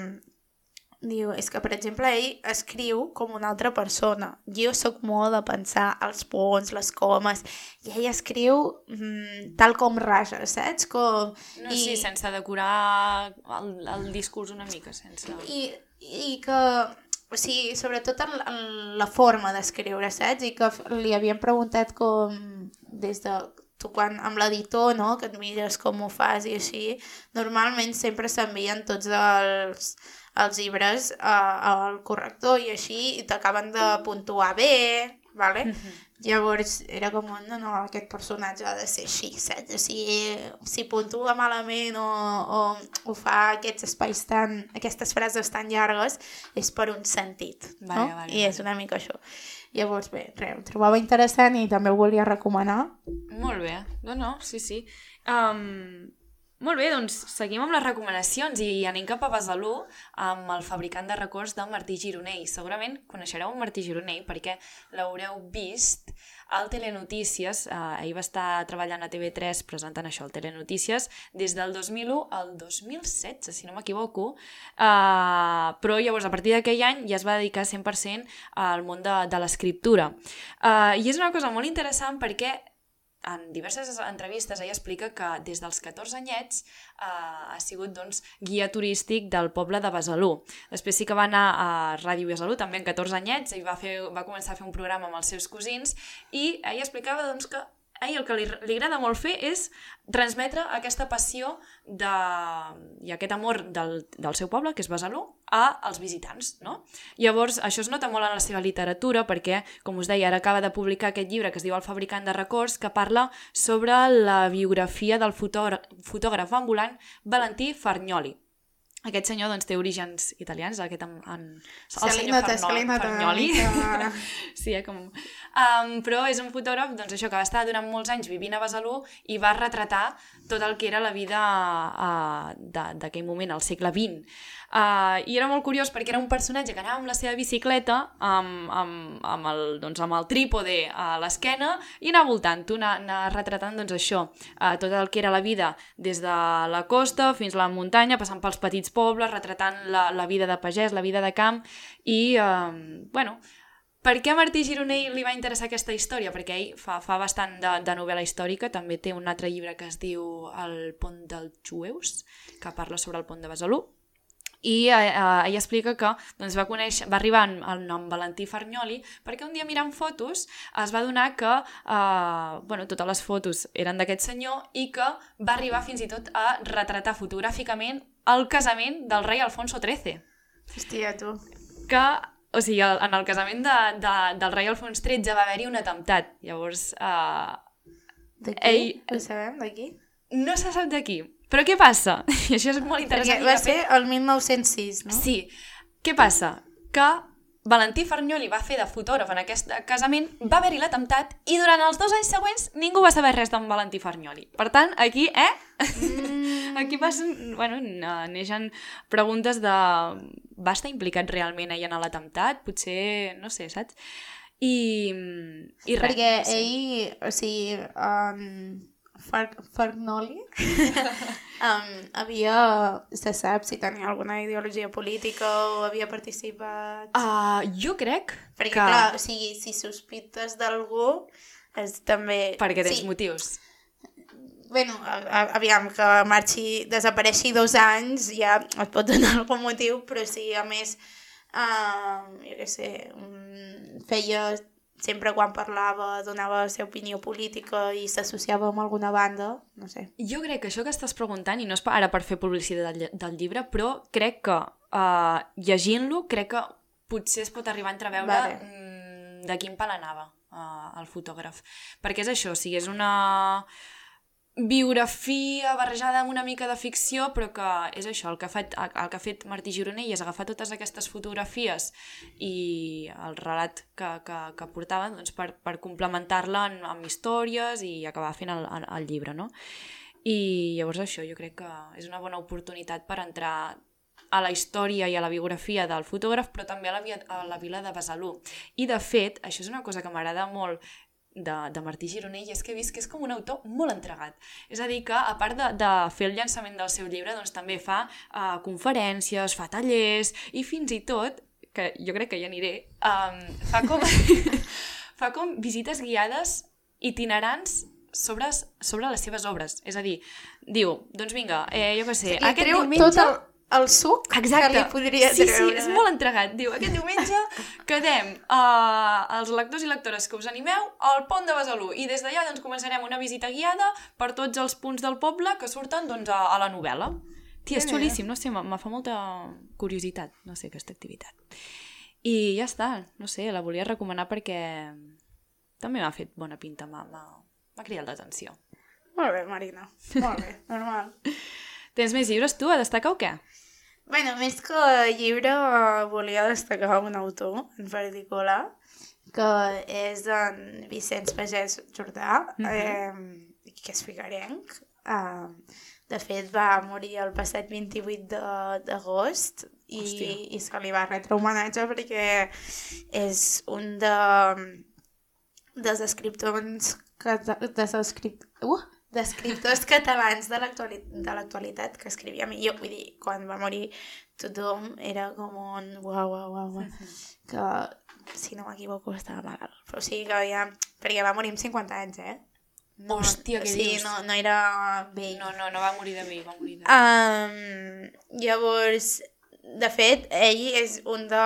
Diu, és que, per exemple, ell escriu com una altra persona. Jo sóc molt de pensar els punts, les comes, i ell escriu mm, tal com raja, saps? Com... No, I... sí, sense decorar el, el discurs una mica, sense... I, i que, o sigui, sobretot en, en la forma d'escriure, saps? I que li havien preguntat com, des de tu quan amb l'editor, no?, que et mires com ho fas i així, normalment sempre s'envien tots els els llibres eh, al corrector i així i t'acaben de puntuar bé, vale? Mm -hmm. Llavors era com, no, no, aquest personatge ha de ser així, saps? Si, si puntua malament o, o, o fa aquests espais tan, aquestes frases tan llargues, és per un sentit, vale, no? Vale, I és una mica això. Llavors, bé, res, ho trobava interessant i també ho volia recomanar. Molt bé, no, no, sí, sí. Um, molt bé, doncs seguim amb les recomanacions i anem cap a Besalú amb el fabricant de records del Martí Gironell. Segurament coneixereu el Martí Gironell perquè l'haureu vist al Telenotícies. Eh, ell va estar treballant a TV3 presentant això, al Telenotícies, des del 2001 al 2016, si no m'equivoco. Eh, però llavors, a partir d'aquell any, ja es va dedicar 100% al món de, de l'escriptura. Eh, I és una cosa molt interessant perquè en diverses entrevistes ella explica que des dels 14 anyets eh, ha sigut doncs, guia turístic del poble de Besalú. Després sí que va anar a Ràdio Besalú, també en 14 anyets, i va, fer, va començar a fer un programa amb els seus cosins, i ella explicava doncs, que a ell el que li, li agrada molt fer és transmetre aquesta passió de, i aquest amor del, del seu poble, que és Besalú, a als visitants. No? Llavors, això es nota molt en la seva literatura perquè, com us deia, ara acaba de publicar aquest llibre que es diu El fabricant de records, que parla sobre la biografia del fotògraf, fotògraf ambulant Valentí Fargnoli aquest senyor doncs, té orígens italians, aquest en, en, el senyor Farno, Farnoli. sí, eh, com... Um, però és un fotògraf doncs, això, que va estar durant molts anys vivint a Besalú i va retratar tot el que era la vida uh, d'aquell moment, al segle XX. Uh, I era molt curiós perquè era un personatge que anava amb la seva bicicleta, amb, amb, amb, el, doncs, amb el trípode a l'esquena, i anava voltant, anar, anar retratant doncs, això, uh, tot el que era la vida des de la costa fins a la muntanya, passant pels petits pobles, retratant la, la vida de pagès, la vida de camp, i, uh, bueno, per què a Martí Gironell li va interessar aquesta història? Perquè ell fa, fa bastant de, de novel·la històrica, també té un altre llibre que es diu El pont dels jueus, que parla sobre el pont de Besalú, i eh, eh, ella explica que doncs, va, conèixer, va arribar el nom Valentí Fargnoli perquè un dia mirant fotos es va donar que eh, bueno, totes les fotos eren d'aquest senyor i que va arribar fins i tot a retratar fotogràficament el casament del rei Alfonso XIII. Hòstia, tu. Que o sigui, el, en el casament de, de, del rei Alfons XIII va haver-hi un atemptat. Llavors, uh, D'aquí? Ell- Ho sabem, d'aquí? no se sap d'aquí. Però què passa? I això és molt Perquè interessant. i va ser el 1906, no? Sí. Què passa? Que Valentí Fernyoli va fer de fotògraf en aquest casament, va haver-hi l'atemptat i durant els dos anys següents ningú va saber res d'en Valentí Fernyoli. Per tant, aquí, eh? Mm. aquí passen, bueno, neixen preguntes de... Va estar implicat realment ell en l'atemptat? Potser, no sé, saps? I, i res. Perquè ell, o sigui, um, Fer Fernoli. Um, havia, se sap si tenia alguna ideologia política o havia participat... Uh, jo crec Perquè, que... clar, o sigui, si sospites d'algú, és també... Perquè tens sí, motius. Bueno, aviam, que marxi, desapareixi dos anys, ja et pot donar algun motiu, però sí, a més, uh, jo què sé, um, feia sempre quan parlava donava la seva opinió política i s'associava amb alguna banda, no sé. Jo crec que això que estàs preguntant, i no és ara per fer publicitat del, del llibre, però crec que uh, llegint-lo, crec que potser es pot arribar a entreveure Vale. mm, de quin pal anava uh, el fotògraf. Perquè és això, o sigui, és una biografia barrejada amb una mica de ficció, però que és això, el que ha fet, el que ha fet Martí Gironell és agafar totes aquestes fotografies i el relat que, que, que portava doncs, per, per complementar-la amb, amb històries i acabar fent el, el, el llibre, no? I llavors això jo crec que és una bona oportunitat per entrar a la història i a la biografia del fotògraf, però també a la, a la vila de Besalú. I, de fet, això és una cosa que m'agrada molt de, de Martí Gironell, és que he vist que és com un autor molt entregat. És a dir, que a part de, de fer el llançament del seu llibre, doncs també fa uh, conferències, fa tallers, i fins i tot, que jo crec que hi aniré, um, fa, com, fa com visites guiades itinerants sobre, sobre les seves obres. És a dir, diu, doncs vinga, eh, jo què sé, aquest treu diumenge... tot el, suc Exacte. que li podria sí, treure. Sí, és molt entregat. Diu, aquest diumenge quedem uh, els lectors i lectores que us animeu al pont de Besalú i des d'allà doncs, començarem una visita guiada per tots els punts del poble que surten doncs, a, a la novel·la. Tia, és xulíssim, no sé, me, fa molta curiositat, no sé, aquesta activitat. I ja està, no sé, la volia recomanar perquè també m'ha fet bona pinta, m'ha cridat l'atenció. Molt bé, Marina. Molt bé, normal. Tens més llibres tu a destacar o què? Bueno, més que llibre, volia destacar un autor en particular, que és en Vicenç Pagès Jordà, eh, que és figuerenc. Eh, de fet, va morir el passat 28 de- d'agost i, Hòstia. i se li va retre homenatge perquè és un de, dels escriptors cata- dels escript... uh, d'escriptors catalans de l'actuali- de l'actualitat que escrivia millor. Vull dir, quan va morir tothom era com un uau, uau, uau, uau. que si no m'equivoco estava malalt. Però o sigui que ja... Perquè va morir amb 50 anys, eh? No, Hòstia, què sí, dius? no, no era vell. No, no, no va morir de vell, va morir de Um, llavors, de fet, ell és un de,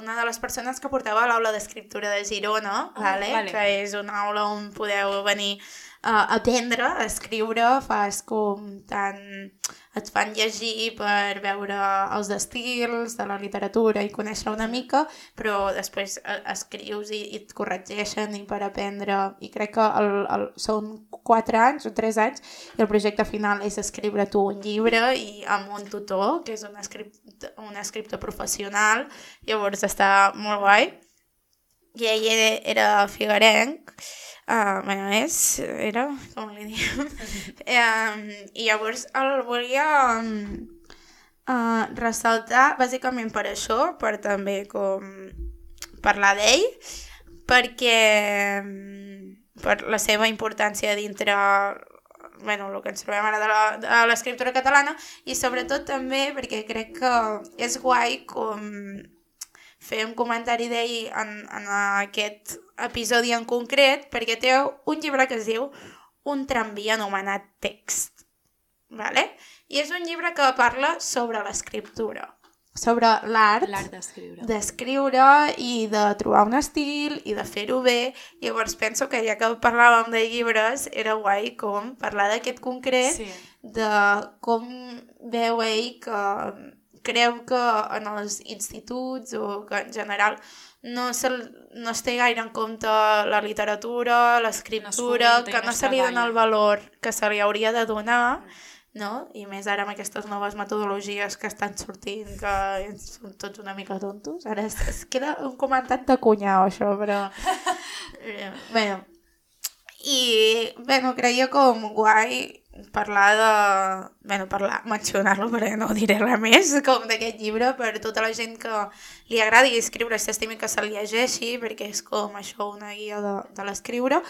una de les persones que portava l'aula d'escriptura de Girona, Ah, vale? vale. que és una aula on podeu venir a aprendre a escriure, fas com tant... et fan llegir per veure els estils de la literatura i conèixer una mica, però després eh, escrius i, i et corregeixen i per aprendre, i crec que el, el, són 4 anys o 3 anys i el projecte final és escriure tu un llibre i amb un tutor, que és un, escript, un escriptor professional, llavors està molt guai. I ell era, era uh, bueno, és, era, com li diem, um, i llavors el volia um, uh, ressaltar bàsicament per això, per també com parlar d'ell, perquè um, per la seva importància dintre bueno, el que ens trobem ara de l'escriptura catalana i sobretot també perquè crec que és guai com fer un comentari d'ell en, en aquest episodi en concret perquè té un llibre que es diu Un tramvia anomenat text. Vale? I és un llibre que parla sobre l'escriptura, sobre l'art l'art d'escriure. d'escriure i de trobar un estil i de fer-ho bé. Llavors penso que ja que parlàvem de llibres, era guai com parlar d'aquest concret, Sí. de com veu ell que, creu que en els instituts o que en general no, se, no es té gaire en compte la literatura, l'escriptura, No que no no se li dona el valor que se li hauria de donar, no? I més ara amb aquestes noves metodologies que estan sortint, que són tots una mica tontos. Ara es, es queda un comentat de cunyau, això, però... Eh, bueno, i, bueno, creia com guai parlar de... Bueno, parlar, mencionar-lo, perquè no diré res més, com d'aquest llibre, per tota la gent que li agradi escriure, s'estimi que se'l llegeixi, perquè és com això, una guia de, de l'escriure.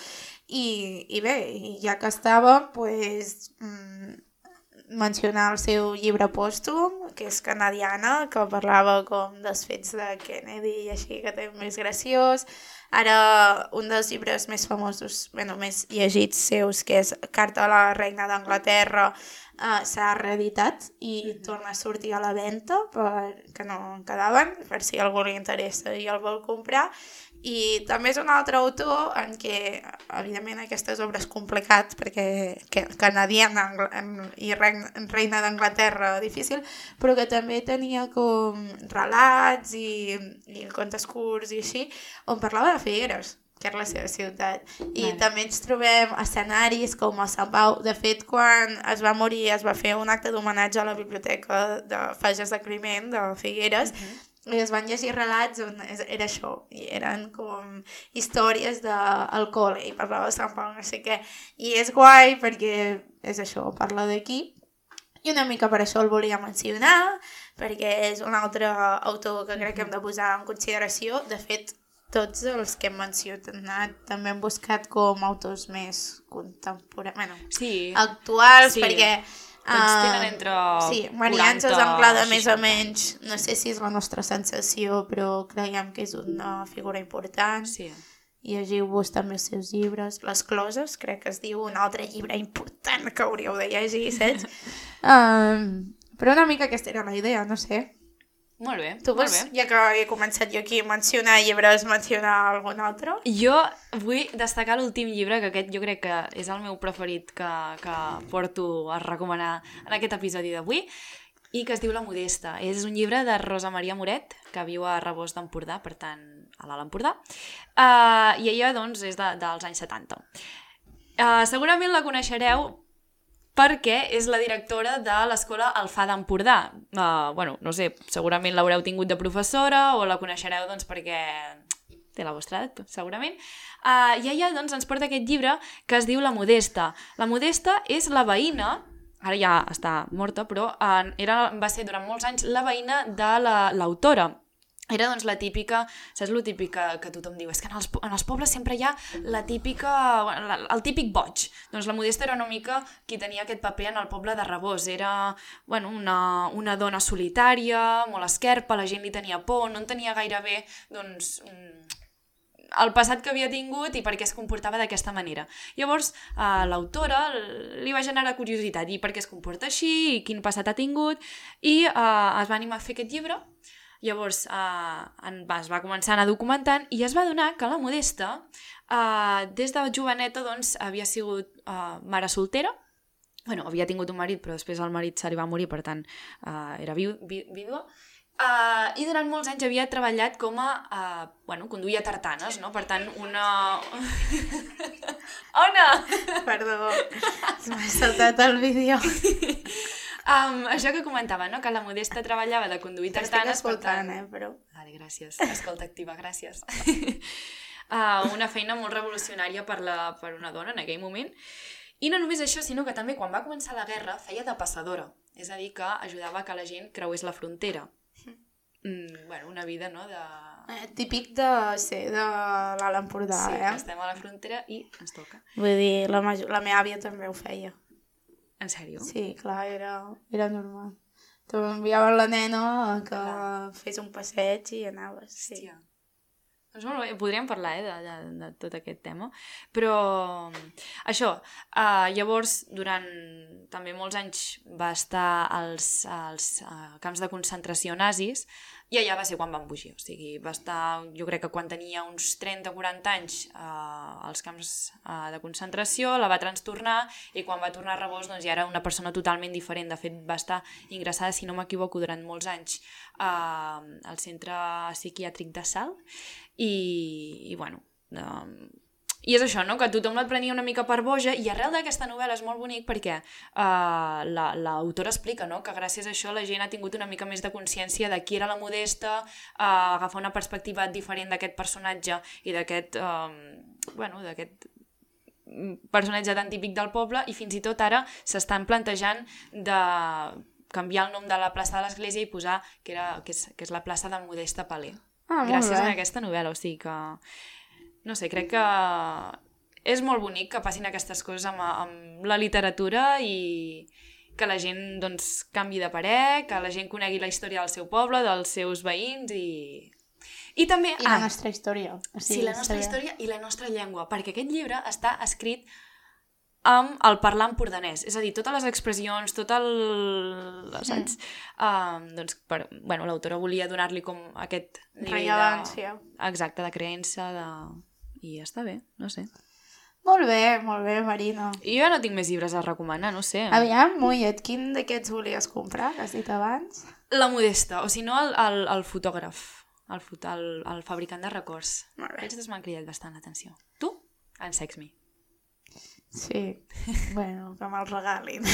I, I bé, i ja que estava, pues, mm, mencionar el seu llibre pòstum, que és canadiana, que parlava com dels fets de Kennedy i així, que té més graciós. Ara, un dels llibres més famosos, bueno, més llegits seus, que és Carta a la reina d'Anglaterra, uh, s'ha reeditat i torna a sortir a la venda perquè no en quedaven, per si algú li interessa i el vol comprar. I també és un altre autor en què, evidentment, aquestes obres complicat, perquè que, canadiana i reina, d'Anglaterra difícil, però que també tenia com relats i, i contes curts i així, on parlava de Figueres que era la seva ciutat. I Vale. també ens trobem escenaris com a Sant Pau. De fet, quan es va morir es va fer un acte d'homenatge a la biblioteca de Fages de Climent, de Figueres, i es van llegir relats on era això, i eren com històries del col·le, i parlava de Sant Pau, no sé què. I és guai perquè és això, parla d'aquí, i una mica per això el volia mencionar, perquè és un altre autor que crec que hem de posar en consideració. De fet, tots els que hem mencionat també hem buscat com autors més contemporanis, bueno, Sí, actuals, Sí. perquè... Tots ah, tenen entre Sí, Maria Àngels 40 Anglada més o 60. menys, no sé si és la nostra sensació, però creiem que és una figura important. sí. Llegiu-vos també els seus llibres. Les closes, crec que es diu un altre llibre important que hauríeu de llegir, saps? um, però una mica aquesta era la idea, no sé. Molt bé, Tu molt vols, bé. ja que he començat jo aquí a mencionar llibres, mencionar algun altre? Jo vull destacar l'últim llibre, que aquest jo crec que és el meu preferit que, que porto a recomanar en aquest episodi d'avui, i que es diu La Modesta. És un llibre de Rosa Maria Moret, que viu a Rebós d'Empordà, per tant, a l'Alt Empordà, uh, i ella, doncs, és de, dels anys 70. Uh, segurament la coneixereu perquè és la directora de l'escola Alfà d'Empordà. Uh, bueno, no sé, segurament l'haureu tingut de professora o la coneixereu doncs, perquè té la vostra edat, segurament. Uh, I ella doncs, ens porta aquest llibre que es diu La Modesta. La Modesta és la veïna ara ja està morta, però uh, era, va ser durant molts anys la veïna de la- l'autora. Era doncs la típica, saps lo típic que, tothom diu? És que en els, en els pobles sempre hi ha la típica, la, el típic boig. Doncs la Modesta era una mica qui tenia aquest paper en el poble de Rebós. Era bueno, una, una dona solitària, molt esquerpa, la gent li tenia por, no en tenia gaire bé doncs, el passat que havia tingut i per què es comportava d'aquesta manera. Llavors, eh, l'autora li va generar curiositat i per què es comporta així i quin passat ha tingut i eh, es va animar a fer aquest llibre Llavors eh, en, va, es va començar a anar documentant i es va adonar que la Modesta, eh, des de joveneta, doncs, havia sigut eh, mare soltera, bueno, havia tingut un marit, però després el marit se li va morir, per tant, eh, era viu, vi, vídua, Uh, I durant molts anys havia treballat com a... Uh, bueno, conduïa tartanes, no? Per tant, una... Ona! Perdó, m'ha saltat el vídeo. Um, això que comentava, no? Que la Modesta treballava de conduir T'estic tartanes, per escoltant, tant... eh, però... Vale, gràcies. Escolta activa, gràcies. uh, una feina molt revolucionària per, la, per una dona en aquell moment. I no només això, sinó que també quan va començar la guerra feia de passadora. És a dir, que ajudava que la gent creués la frontera. Mm, bueno, una vida, no?, de... Eh, típic de ser de l'Alt Empordà, sí, eh? que estem a la frontera i ens toca. Vull dir, la, major... la meva àvia també ho feia. En sèrio? Sí, clar, era, era normal. T'enviaven la nena a que fes un passeig i anaves. Sí. Hòstia. Doncs molt bé, podríem parlar eh, de, de, de tot aquest tema. Però això, uh, llavors, durant també molts anys va estar als, als uh, camps de concentració nazis i allà va ser quan van fugir. O sigui, va estar, jo crec que quan tenia uns 30 o 40 anys uh, als camps uh, de concentració, la va trastornar i quan va tornar a Rebós doncs, ja era una persona totalment diferent. De fet, va estar ingressada, si no m'equivoco, durant molts anys uh, al centre psiquiàtric de Sal i, i bueno, um, i és això, no? que tothom et prenia una mica per boja i arrel d'aquesta novel·la és molt bonic perquè uh, l'autora la, explica no? que gràcies a això la gent ha tingut una mica més de consciència de qui era la Modesta, uh, agafar una perspectiva diferent d'aquest personatge i d'aquest um, bueno, d'aquest personatge tan típic del poble i fins i tot ara s'estan plantejant de canviar el nom de la plaça de l'església i posar que, era, que, és, que és la plaça de Modesta Palé. Ah, gràcies a aquesta novel·la, o sigui que no sé, crec que és molt bonic que passin aquestes coses amb, amb la literatura i que la gent doncs, canvi de parer, que la gent conegui la història del seu poble, dels seus veïns i... I també... I la ah, nostra història. O sigui, sí, la nostra història i la nostra llengua, perquè aquest llibre està escrit amb el parlar empordanès. És a dir, totes les expressions, tot el... Saps? Mm. Um, doncs, per, bueno, l'autora volia donar-li com aquest Rellevància. de... Exacte, de creença, de i ja està bé, no sé. Molt bé, molt bé, Marina. I jo no tinc més llibres a recomanar, no sé. Aviam, Mollet, quin d'aquests volies comprar, que has dit abans? La Modesta, o si no, el, el, el fotògraf, el, el, el fabricant de records. Molt bé. Aquests dos m'han cridat bastant l'atenció. Tu? En Sex Me. Sí, bueno, que me'ls regalin.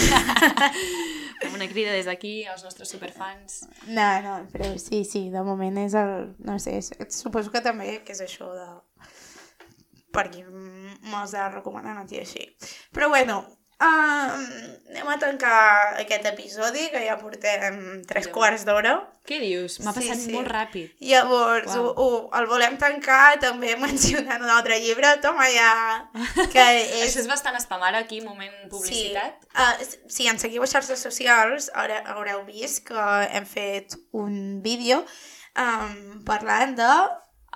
Com una crida des d'aquí als nostres superfans. No, no, però sí, sí, de moment és el... No sé, suposo que també que és això de per qui me'ls ha recomanat i així. Però bueno, uh, anem a tancar aquest episodi, que ja portem tres Déu. quarts d'hora. Què dius? M'ha passat sí, sí. molt ràpid. Llavors, wow. ho, ho, el volem tancar també mencionant un altre llibre, toma ja... Que és... Això és bastant spam ara aquí, moment publicitat. Sí, uh, si ens seguiu a xarxes socials, haureu, haureu vist que hem fet un vídeo um, parlant de...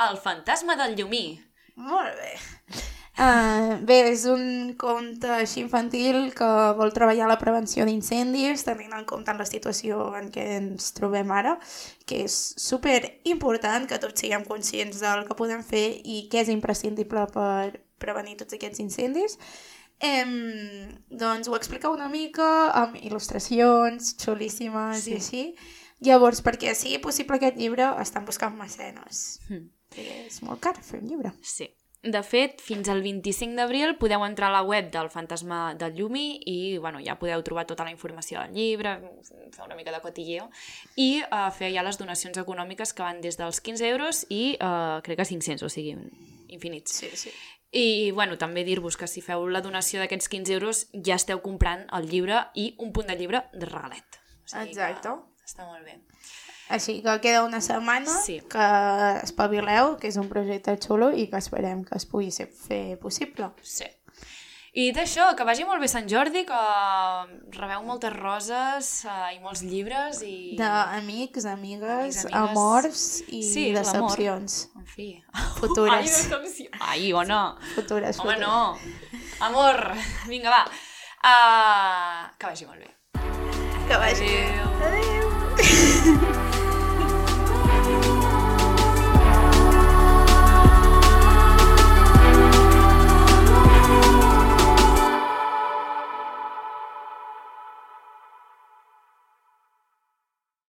El fantasma del llumí. Molt bé. Uh, bé, és un conte així infantil que vol treballar la prevenció d'incendis, tenint en compte la situació en què ens trobem ara, que és super important que tots siguem conscients del que podem fer i què és imprescindible per prevenir tots aquests incendis. Em, doncs ho explica una mica amb il·lustracions xulíssimes sí. i així. Llavors, perquè sigui possible aquest llibre, estan buscant mecenes. Mm és molt car fer un llibre. Sí. De fet, fins al 25 d'abril podeu entrar a la web del Fantasma del Llumi i bueno, ja podeu trobar tota la informació del llibre, fer una mica de cotilleo i uh, fer ja les donacions econòmiques que van des dels 15 euros i uh, crec que 500, o sigui, infinits. Sí, sí. I bueno, també dir-vos que si feu la donació d'aquests 15 euros ja esteu comprant el llibre i un punt de llibre de regalet. O sigui Exacte. està molt bé. Així que queda una setmana sí. que espavileu, que és un projecte xulo i que esperem que es pugui ser, fer possible. Sí. I d'això, que vagi molt bé Sant Jordi, que rebeu moltes roses uh, i molts llibres i... D'amics, amigues, amigues, amors i sí, decepcions. En fi. Futures. Ai, decepció. Ai, o no. Futures, Home, futures. no. Amor. Vinga, va. Uh, que vagi molt bé. Que vagi. Adéu. Adéu.